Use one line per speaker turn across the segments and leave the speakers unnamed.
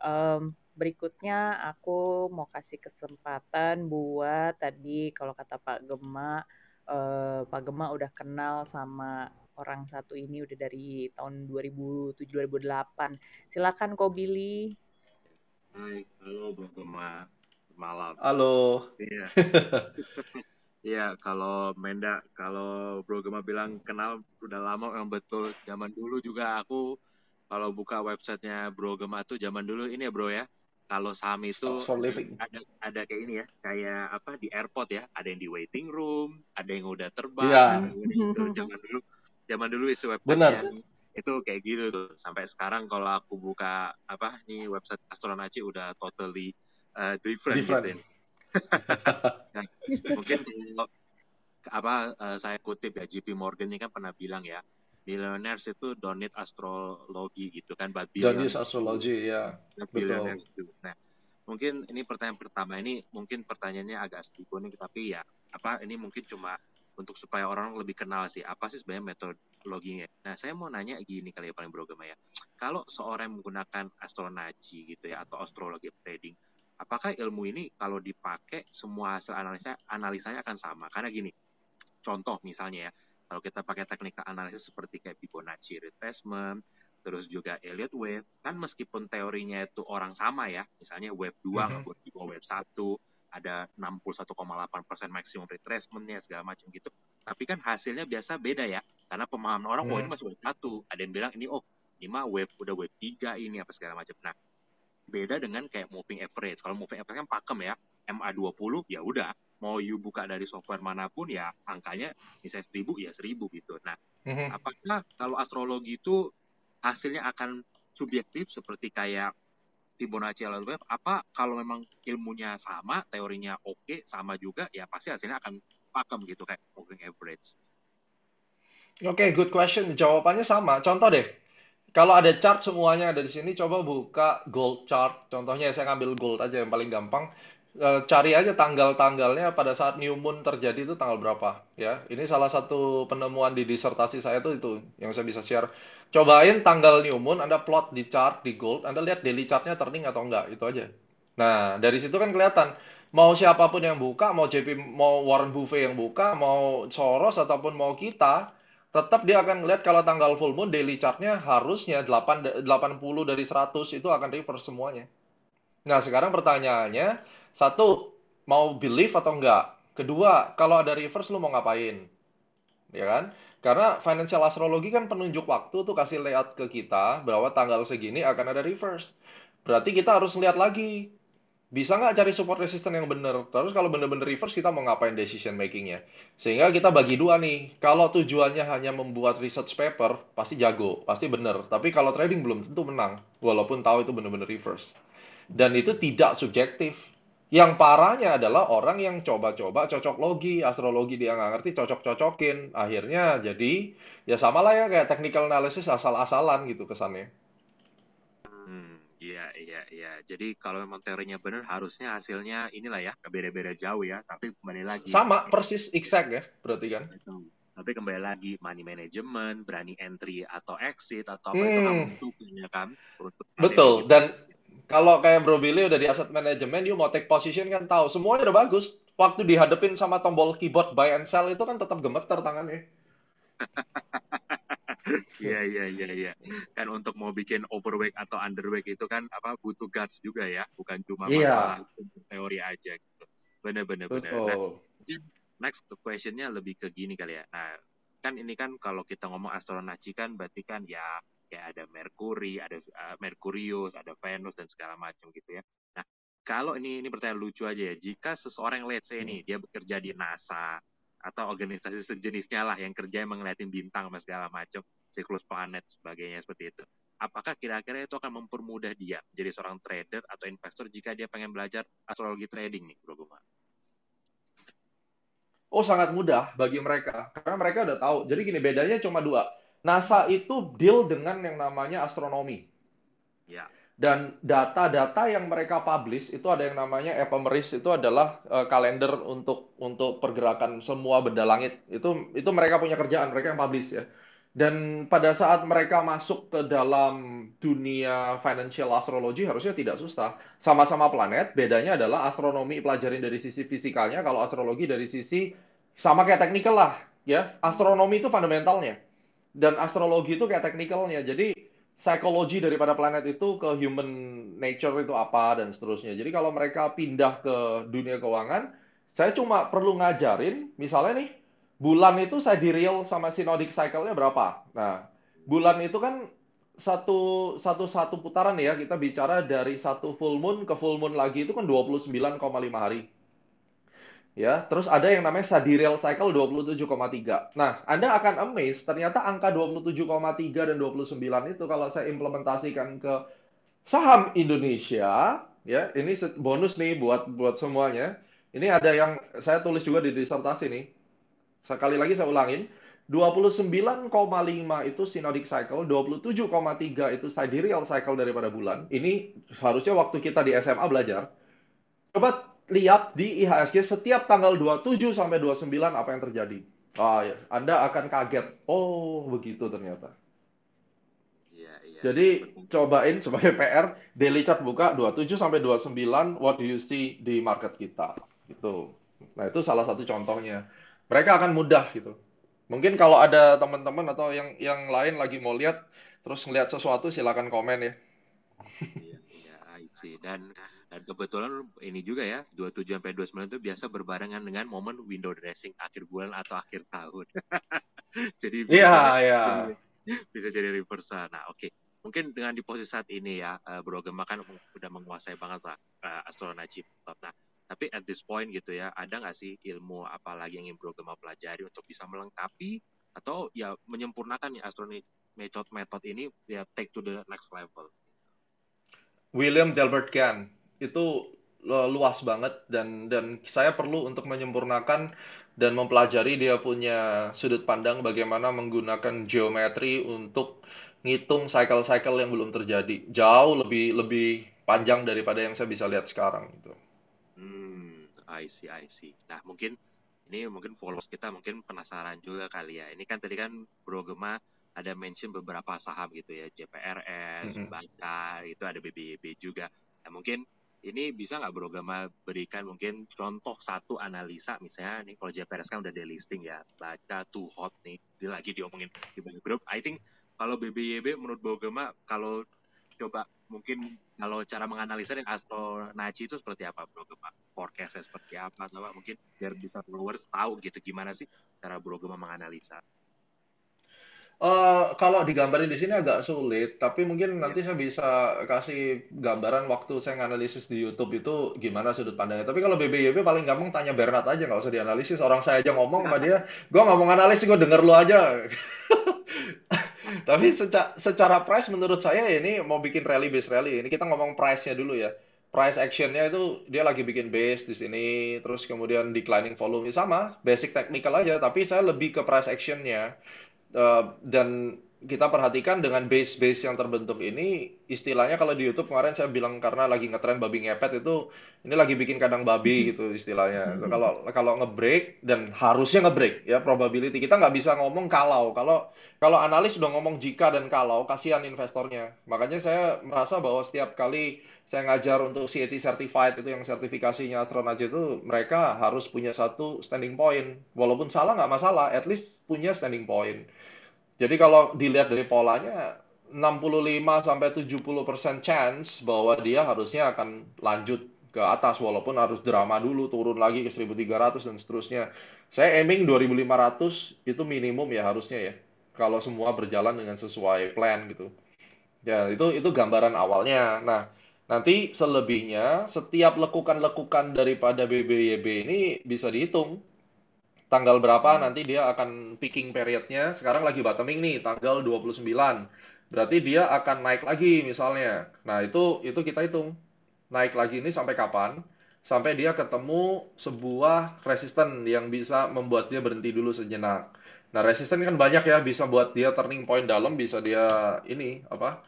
Um, berikutnya aku mau kasih kesempatan buat tadi kalau kata Pak Gema, uh, Pak Gema udah kenal sama orang satu ini udah dari tahun 2007-2008. Silakan kok Billy.
Hai, halo Bro Gema. Malam.
Halo.
Iya. Iya, kalau Menda, kalau Bro Gema bilang kenal udah lama, yang betul. Zaman dulu juga aku kalau buka websitenya Bro Gema tuh zaman dulu ini ya Bro ya. Kalau saham itu ada ada kayak ini ya, kayak apa di airport ya, ada yang di waiting room, ada yang udah terbang,
yeah.
gitu. zaman dulu zaman dulu isi website itu kayak gitu tuh. Sampai sekarang kalau aku buka apa nih website Astronaci udah totally uh, different, different. gitu. Ya. nah, mungkin kalau apa uh, saya kutip ya JP Morgan ini kan pernah bilang ya billionaires itu don't need astrologi gitu kan but
billionaires. astrologi ya
billionaires itu nah mungkin ini pertanyaan pertama ini mungkin pertanyaannya agak sedikit nih tapi ya apa ini mungkin cuma untuk supaya orang lebih kenal sih apa sih sebenarnya metodologinya. Nah saya mau nanya gini kali ya paling beragama ya. Kalau seorang yang menggunakan astronaci gitu ya atau astrologi trading, apakah ilmu ini kalau dipakai semua hasil analisa analisanya akan sama? Karena gini contoh misalnya ya kalau kita pakai teknik analisis seperti kayak Fibonacci retracement terus juga Elliott wave kan meskipun teorinya itu orang sama ya misalnya wave 2 mm -hmm. di bawah wave 1 ada 61,8% maksimum retracementnya segala macam gitu tapi kan hasilnya biasa beda ya karena pemahaman orang mm. oh ini masih wave 1 ada yang bilang ini oh ini mah wave udah wave 3 ini apa segala macam nah beda dengan kayak moving average. Kalau moving average kan pakem ya, MA20 ya udah, mau you buka dari software mana pun ya angkanya misalnya 1000 ya 1000 gitu. Nah, mm-hmm. apakah kalau astrologi itu hasilnya akan subjektif seperti kayak Fibonacci Wave apa kalau memang ilmunya sama, teorinya oke, okay, sama juga ya pasti hasilnya akan pakem gitu kayak moving average.
Oke, okay, good question. Jawabannya sama. Contoh deh, kalau ada chart semuanya ada di sini, coba buka gold chart. Contohnya saya ngambil gold aja yang paling gampang. E, cari aja tanggal-tanggalnya pada saat new moon terjadi itu tanggal berapa ya. Ini salah satu penemuan di disertasi saya itu itu yang saya bisa share. Cobain tanggal new moon, Anda plot di chart di gold, Anda lihat daily chartnya turning atau enggak, itu aja. Nah, dari situ kan kelihatan mau siapa pun yang buka, mau JP, mau Warren Buffett yang buka, mau Soros ataupun mau kita, tetap dia akan melihat kalau tanggal full moon daily chartnya harusnya 8, 80 dari 100 itu akan reverse semuanya. Nah sekarang pertanyaannya, satu, mau believe atau enggak? Kedua, kalau ada reverse lu mau ngapain? Ya kan? Karena financial astrologi kan penunjuk waktu tuh kasih layout ke kita bahwa tanggal segini akan ada reverse. Berarti kita harus lihat lagi bisa nggak cari support resistance yang benar? Terus kalau benar-benar reverse kita mau ngapain decision makingnya? Sehingga kita bagi dua nih. Kalau tujuannya hanya membuat research paper, pasti jago, pasti benar. Tapi kalau trading belum tentu menang, walaupun tahu itu benar-benar reverse. Dan itu tidak subjektif. Yang parahnya adalah orang yang coba-coba cocok logi, astrologi dia nggak ngerti, cocok-cocokin. Akhirnya jadi, ya sama lah ya kayak technical analysis asal-asalan gitu kesannya.
Iya, iya, iya. Jadi kalau memang teorinya benar, harusnya hasilnya inilah ya, beda-beda jauh ya. Tapi kembali lagi.
Sama, persis, exact ya, berarti kan?
Itu. Tapi kembali lagi, money management, berani entry atau exit, atau apa hmm. itu kan bentuknya kan.
Betul, dan kalau kayak Bro Billy udah di asset management, you mau take position kan tahu, semuanya udah bagus. Waktu dihadapin sama tombol keyboard buy and sell itu kan tetap gemeter tangannya.
Iya iya iya iya. Kan untuk mau bikin overweight atau underweight itu kan apa butuh guts juga ya, bukan cuma yeah. masalah teori aja gitu. Bener bener bener. Nah, next questionnya lebih ke gini kali ya. Nah, kan ini kan kalau kita ngomong astronaci kan berarti kan ya kayak ada Mercury, ada uh, Merkurius, ada Venus dan segala macam gitu ya. Nah, kalau ini ini pertanyaan lucu aja ya. Jika seseorang let's say nih dia bekerja di NASA atau organisasi sejenisnya lah yang kerja yang ngeliatin bintang sama segala macam siklus planet sebagainya seperti itu apakah kira-kira itu akan mempermudah dia jadi seorang trader atau investor jika dia pengen belajar astrologi trading nih Bro Guma?
Oh sangat mudah bagi mereka karena mereka udah tahu. Jadi gini bedanya cuma dua. NASA itu deal dengan yang namanya astronomi.
Ya.
Dan data-data yang mereka publish itu ada yang namanya ephemeris itu adalah uh, kalender untuk untuk pergerakan semua benda langit. Itu itu mereka punya kerjaan, mereka yang publish ya. Dan pada saat mereka masuk ke dalam dunia financial astrology harusnya tidak susah. Sama-sama planet, bedanya adalah astronomi pelajarin dari sisi fisikalnya, kalau astrologi dari sisi sama kayak teknikal lah, ya. Astronomi itu fundamentalnya. Dan astrologi itu kayak teknikalnya. Jadi psikologi daripada planet itu ke human nature itu apa dan seterusnya. Jadi kalau mereka pindah ke dunia keuangan, saya cuma perlu ngajarin, misalnya nih, bulan itu saya di real sama synodic cycle-nya berapa. Nah, bulan itu kan satu satu satu putaran ya kita bicara dari satu full moon ke full moon lagi itu kan 29,5 hari. Ya, terus ada yang namanya sidereal cycle 27,3. Nah, Anda akan amazed ternyata angka 27,3 dan 29 itu kalau saya implementasikan ke saham Indonesia, ya, ini bonus nih buat buat semuanya. Ini ada yang saya tulis juga di disertasi nih. Sekali lagi saya ulangin, 29,5 itu synodic cycle, 27,3 itu sidereal cycle daripada bulan. Ini harusnya waktu kita di SMA belajar. Coba lihat di IHSG setiap tanggal 27 sampai 29 apa yang terjadi. Ah, ya. Anda akan kaget. Oh, begitu ternyata.
Iya, iya.
Jadi cobain sebagai PR daily chart buka 27 sampai 29 what do you see di market kita. Gitu. Nah, itu salah satu contohnya mereka akan mudah gitu. Mungkin kalau ada teman-teman atau yang yang lain lagi mau lihat terus ngelihat sesuatu silakan komen ya.
Iya, iya, I see. Dan dan kebetulan ini juga ya, 27 sampai 29 itu biasa berbarengan dengan momen window dressing akhir bulan atau akhir tahun. jadi bisa
Iya, iya.
bisa jadi reversal. Nah, oke. Okay. Mungkin dengan di posisi saat ini ya, uh, Bro Gemma kan udah menguasai banget lah uh, astronaci. Nah, tapi at this point gitu ya, ada nggak sih ilmu apa lagi yang ingin Bro Gema pelajari untuk bisa melengkapi atau ya menyempurnakan ya astronomi method method ini ya take to the next level.
William Delbert Gann itu luas banget dan dan saya perlu untuk menyempurnakan dan mempelajari dia punya sudut pandang bagaimana menggunakan geometri untuk ngitung cycle-cycle yang belum terjadi jauh lebih lebih panjang daripada yang saya bisa lihat sekarang gitu.
I see, I see. Nah, mungkin ini mungkin followers kita mungkin penasaran juga kali ya. Ini kan tadi kan Bro Gema ada mention beberapa saham gitu ya, JPRS, mm -hmm. Bata, itu ada BBYB juga. Nah, mungkin ini bisa nggak Bro Gema berikan mungkin contoh satu analisa misalnya nih kalau JPRS kan udah delisting ya, Bata too hot nih, dia lagi diomongin di banyak grup. I think kalau BBYB menurut Bro Gema kalau coba mungkin kalau cara menganalisa dan Astro Naci itu seperti apa bro Gema? Forecastnya seperti apa? Atau mungkin biar bisa followers tahu gitu gimana sih cara bro Gema menganalisa?
Uh, kalau digambarin di sini agak sulit, tapi mungkin yeah. nanti saya bisa kasih gambaran waktu saya nganalisis di YouTube itu gimana sudut pandangnya. Tapi kalau BBYB paling gampang tanya Bernard aja, nggak usah dianalisis. Orang saya aja ngomong sama dia, gue ngomong analisis, gue denger lu aja. Tapi secara, secara price menurut saya ini mau bikin rally base rally. Ini kita ngomong price-nya dulu ya. Price actionnya itu dia lagi bikin base di sini, terus kemudian declining volume sama, basic technical aja. Tapi saya lebih ke price actionnya uh, dan kita perhatikan dengan base-base yang terbentuk ini, istilahnya kalau di YouTube kemarin saya bilang karena lagi ngetren babi ngepet itu, ini lagi bikin kandang babi gitu istilahnya. Kalau kalau ngebreak dan harusnya ngebreak ya probability kita nggak bisa ngomong kalau kalau kalau analis sudah ngomong jika dan kalau kasihan investornya. Makanya saya merasa bahwa setiap kali saya ngajar untuk CAT certified itu yang sertifikasinya astronaut itu mereka harus punya satu standing point. Walaupun salah nggak masalah, at least punya standing point. Jadi kalau dilihat dari polanya 65 sampai 70% chance bahwa dia harusnya akan lanjut ke atas walaupun harus drama dulu turun lagi ke 1300 dan seterusnya. Saya aiming 2500 itu minimum ya harusnya ya. Kalau semua berjalan dengan sesuai plan gitu. Ya, itu itu gambaran awalnya. Nah, nanti selebihnya setiap lekukan-lekukan daripada BBYB ini bisa dihitung tanggal berapa hmm. nanti dia akan picking periodnya. Sekarang lagi bottoming nih, tanggal 29. Berarti dia akan naik lagi misalnya. Nah, itu itu kita hitung. Naik lagi ini sampai kapan? Sampai dia ketemu sebuah resisten yang bisa membuat dia berhenti dulu sejenak. Nah, resisten kan banyak ya, bisa buat dia turning point dalam, bisa dia ini apa?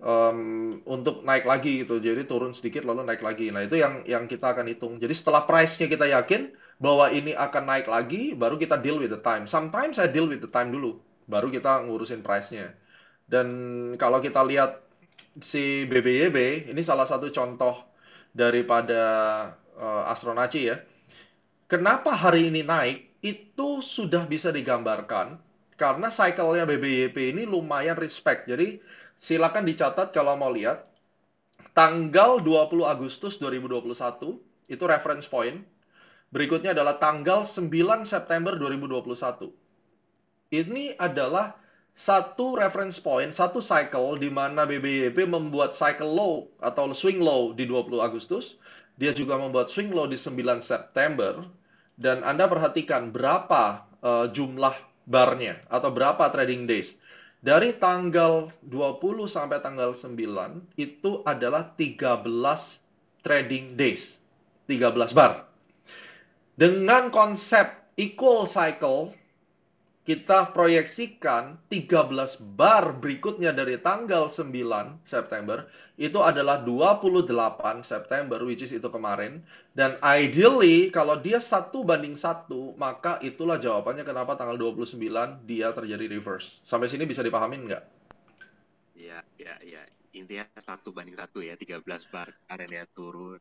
Um, untuk naik lagi gitu. Jadi turun sedikit lalu naik lagi. Nah, itu yang yang kita akan hitung. Jadi setelah price-nya kita yakin, bahwa ini akan naik lagi, baru kita deal with the time. Sometimes saya deal with the time dulu. baru kita ngurusin price-nya. Dan kalau kita lihat si BBYB, ini salah satu contoh daripada uh, Astronaci ya. Kenapa hari ini naik? Itu sudah bisa digambarkan karena cycle-nya BBYP ini lumayan respect. Jadi silakan dicatat kalau mau lihat. Tanggal 20 Agustus 2021 itu reference point. Berikutnya adalah tanggal 9 September 2021. Ini adalah satu reference point, satu cycle di mana BBYP membuat cycle low atau swing low di 20 Agustus. Dia juga membuat swing low di 9 September. Dan Anda perhatikan berapa uh, jumlah barnya atau berapa trading days. Dari tanggal 20 sampai tanggal 9 itu adalah 13 trading days. 13 bar. Dengan konsep equal cycle kita proyeksikan 13 bar berikutnya dari tanggal 9 September itu adalah 28 September which is itu kemarin. Dan ideally kalau dia satu banding satu maka itulah jawabannya kenapa tanggal 29 dia terjadi reverse. Sampai sini bisa dipahamin nggak?
Ya ya ya. Intinya satu banding satu ya 13 bar kemarin ya turun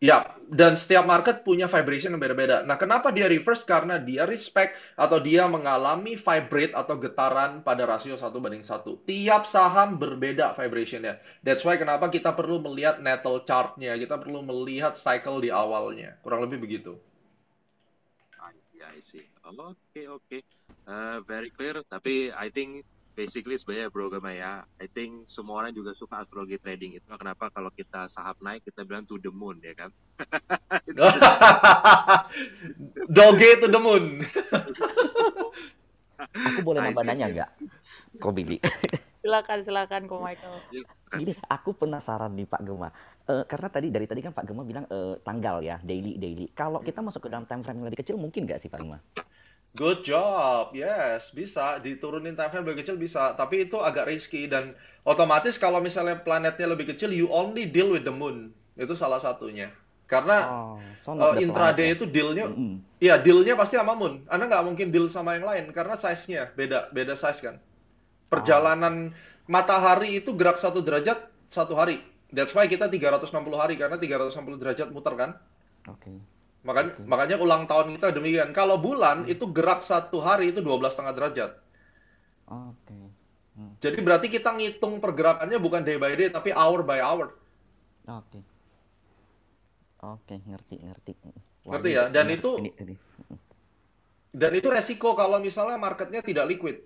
Ya, dan setiap market punya vibration yang beda-beda. Nah, kenapa dia reverse? Karena dia respect atau dia mengalami vibrate atau getaran pada rasio satu banding satu. Tiap saham berbeda vibrationnya. That's why kenapa kita perlu melihat natal chartnya, kita perlu melihat cycle di awalnya. Kurang lebih begitu.
I see, I. Oke, okay, oke. Okay. Uh, very clear. Tapi I think basically sebenarnya bro Gama ya. I think semua orang juga suka astrologi trading itu. Kenapa? Kalau kita saham naik kita bilang to the moon ya kan?
Doge to the moon.
Aku boleh nambah nanya nggak? Kok Billy?
Silakan silakan kok Michael.
Iya, gini aku penasaran nih Pak Gema uh, karena tadi dari tadi kan Pak Gema bilang uh, tanggal ya daily daily. Kalau kita masuk ke dalam time frame yang lebih kecil mungkin nggak sih Pak Gema
Good job, yes, bisa diturunin time frame lebih kecil bisa, tapi itu agak risky dan otomatis kalau misalnya planetnya lebih kecil, you only deal with the moon, itu salah satunya. Karena oh, so uh, intraday ya? itu dealnya, mm -hmm. ya dealnya pasti sama moon. Anda nggak mungkin deal sama yang lain karena size-nya beda, beda size kan. Perjalanan oh. matahari itu gerak satu derajat satu hari. That's why kita 360 hari karena 360 derajat muter kan.
Oke. Okay.
Makanya, okay. makanya ulang tahun kita demikian. Kalau bulan hmm. itu gerak satu hari itu 12 setengah derajat.
Oke. Okay.
Hmm. Jadi berarti kita ngitung pergerakannya bukan day by day tapi hour by hour.
Oke. Okay. Oke, okay, ngerti, ngerti.
Wah, ngerti ya? Dan ini, itu ini, ini. Dan itu resiko kalau misalnya marketnya tidak liquid.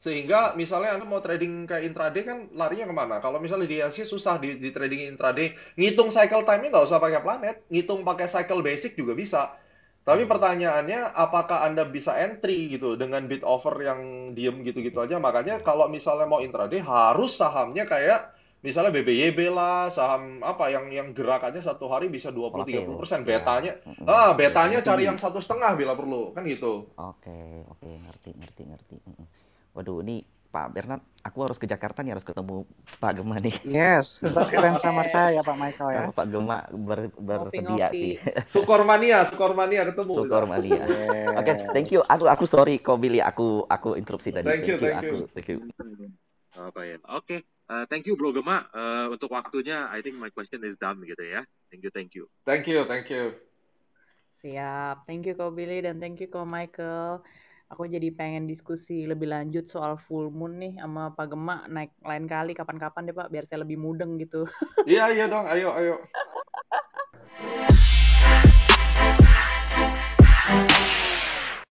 Sehingga misalnya Anda mau trading kayak intraday kan larinya ke mana? Kalau misalnya di Asia susah di, di trading intraday. Ngitung cycle time-nya nggak usah pakai planet. Ngitung pakai cycle basic juga bisa. Tapi hmm. pertanyaannya, apakah Anda bisa entry gitu dengan bid offer yang diem gitu-gitu aja? Makanya kalau misalnya mau intraday harus sahamnya kayak misalnya BBYB lah, saham apa yang yang gerakannya satu hari bisa 20-30 persen ya. betanya. Ya. Ah, betanya cari yang satu setengah bila perlu, kan gitu.
Oke, oke, ngerti, ngerti, ngerti. Waduh, ini Pak Bernard, aku harus ke Jakarta nih harus ketemu Pak Gema nih.
Yes, keren sama saya Pak Michael ya.
Pak Gema ber, bersedia sih.
Sukormania, Sukormania ketemu.
Sukormania. Yes. Oke, okay, thank you. Aku aku sorry kok Billy, aku aku interupsi tadi.
Thank you, thank you.
Aku, thank you.
Apa ya? Oke, okay. uh, thank you Bro Gema uh, untuk waktunya. I think my question is done gitu ya. Thank you, thank you.
Thank you, thank you.
Siap. Thank you kok Billy dan thank you kok Michael aku jadi pengen diskusi lebih lanjut soal full moon nih sama Pak Gemak naik lain kali kapan-kapan deh Pak biar saya lebih mudeng gitu.
Iya iya dong, ayo ayo.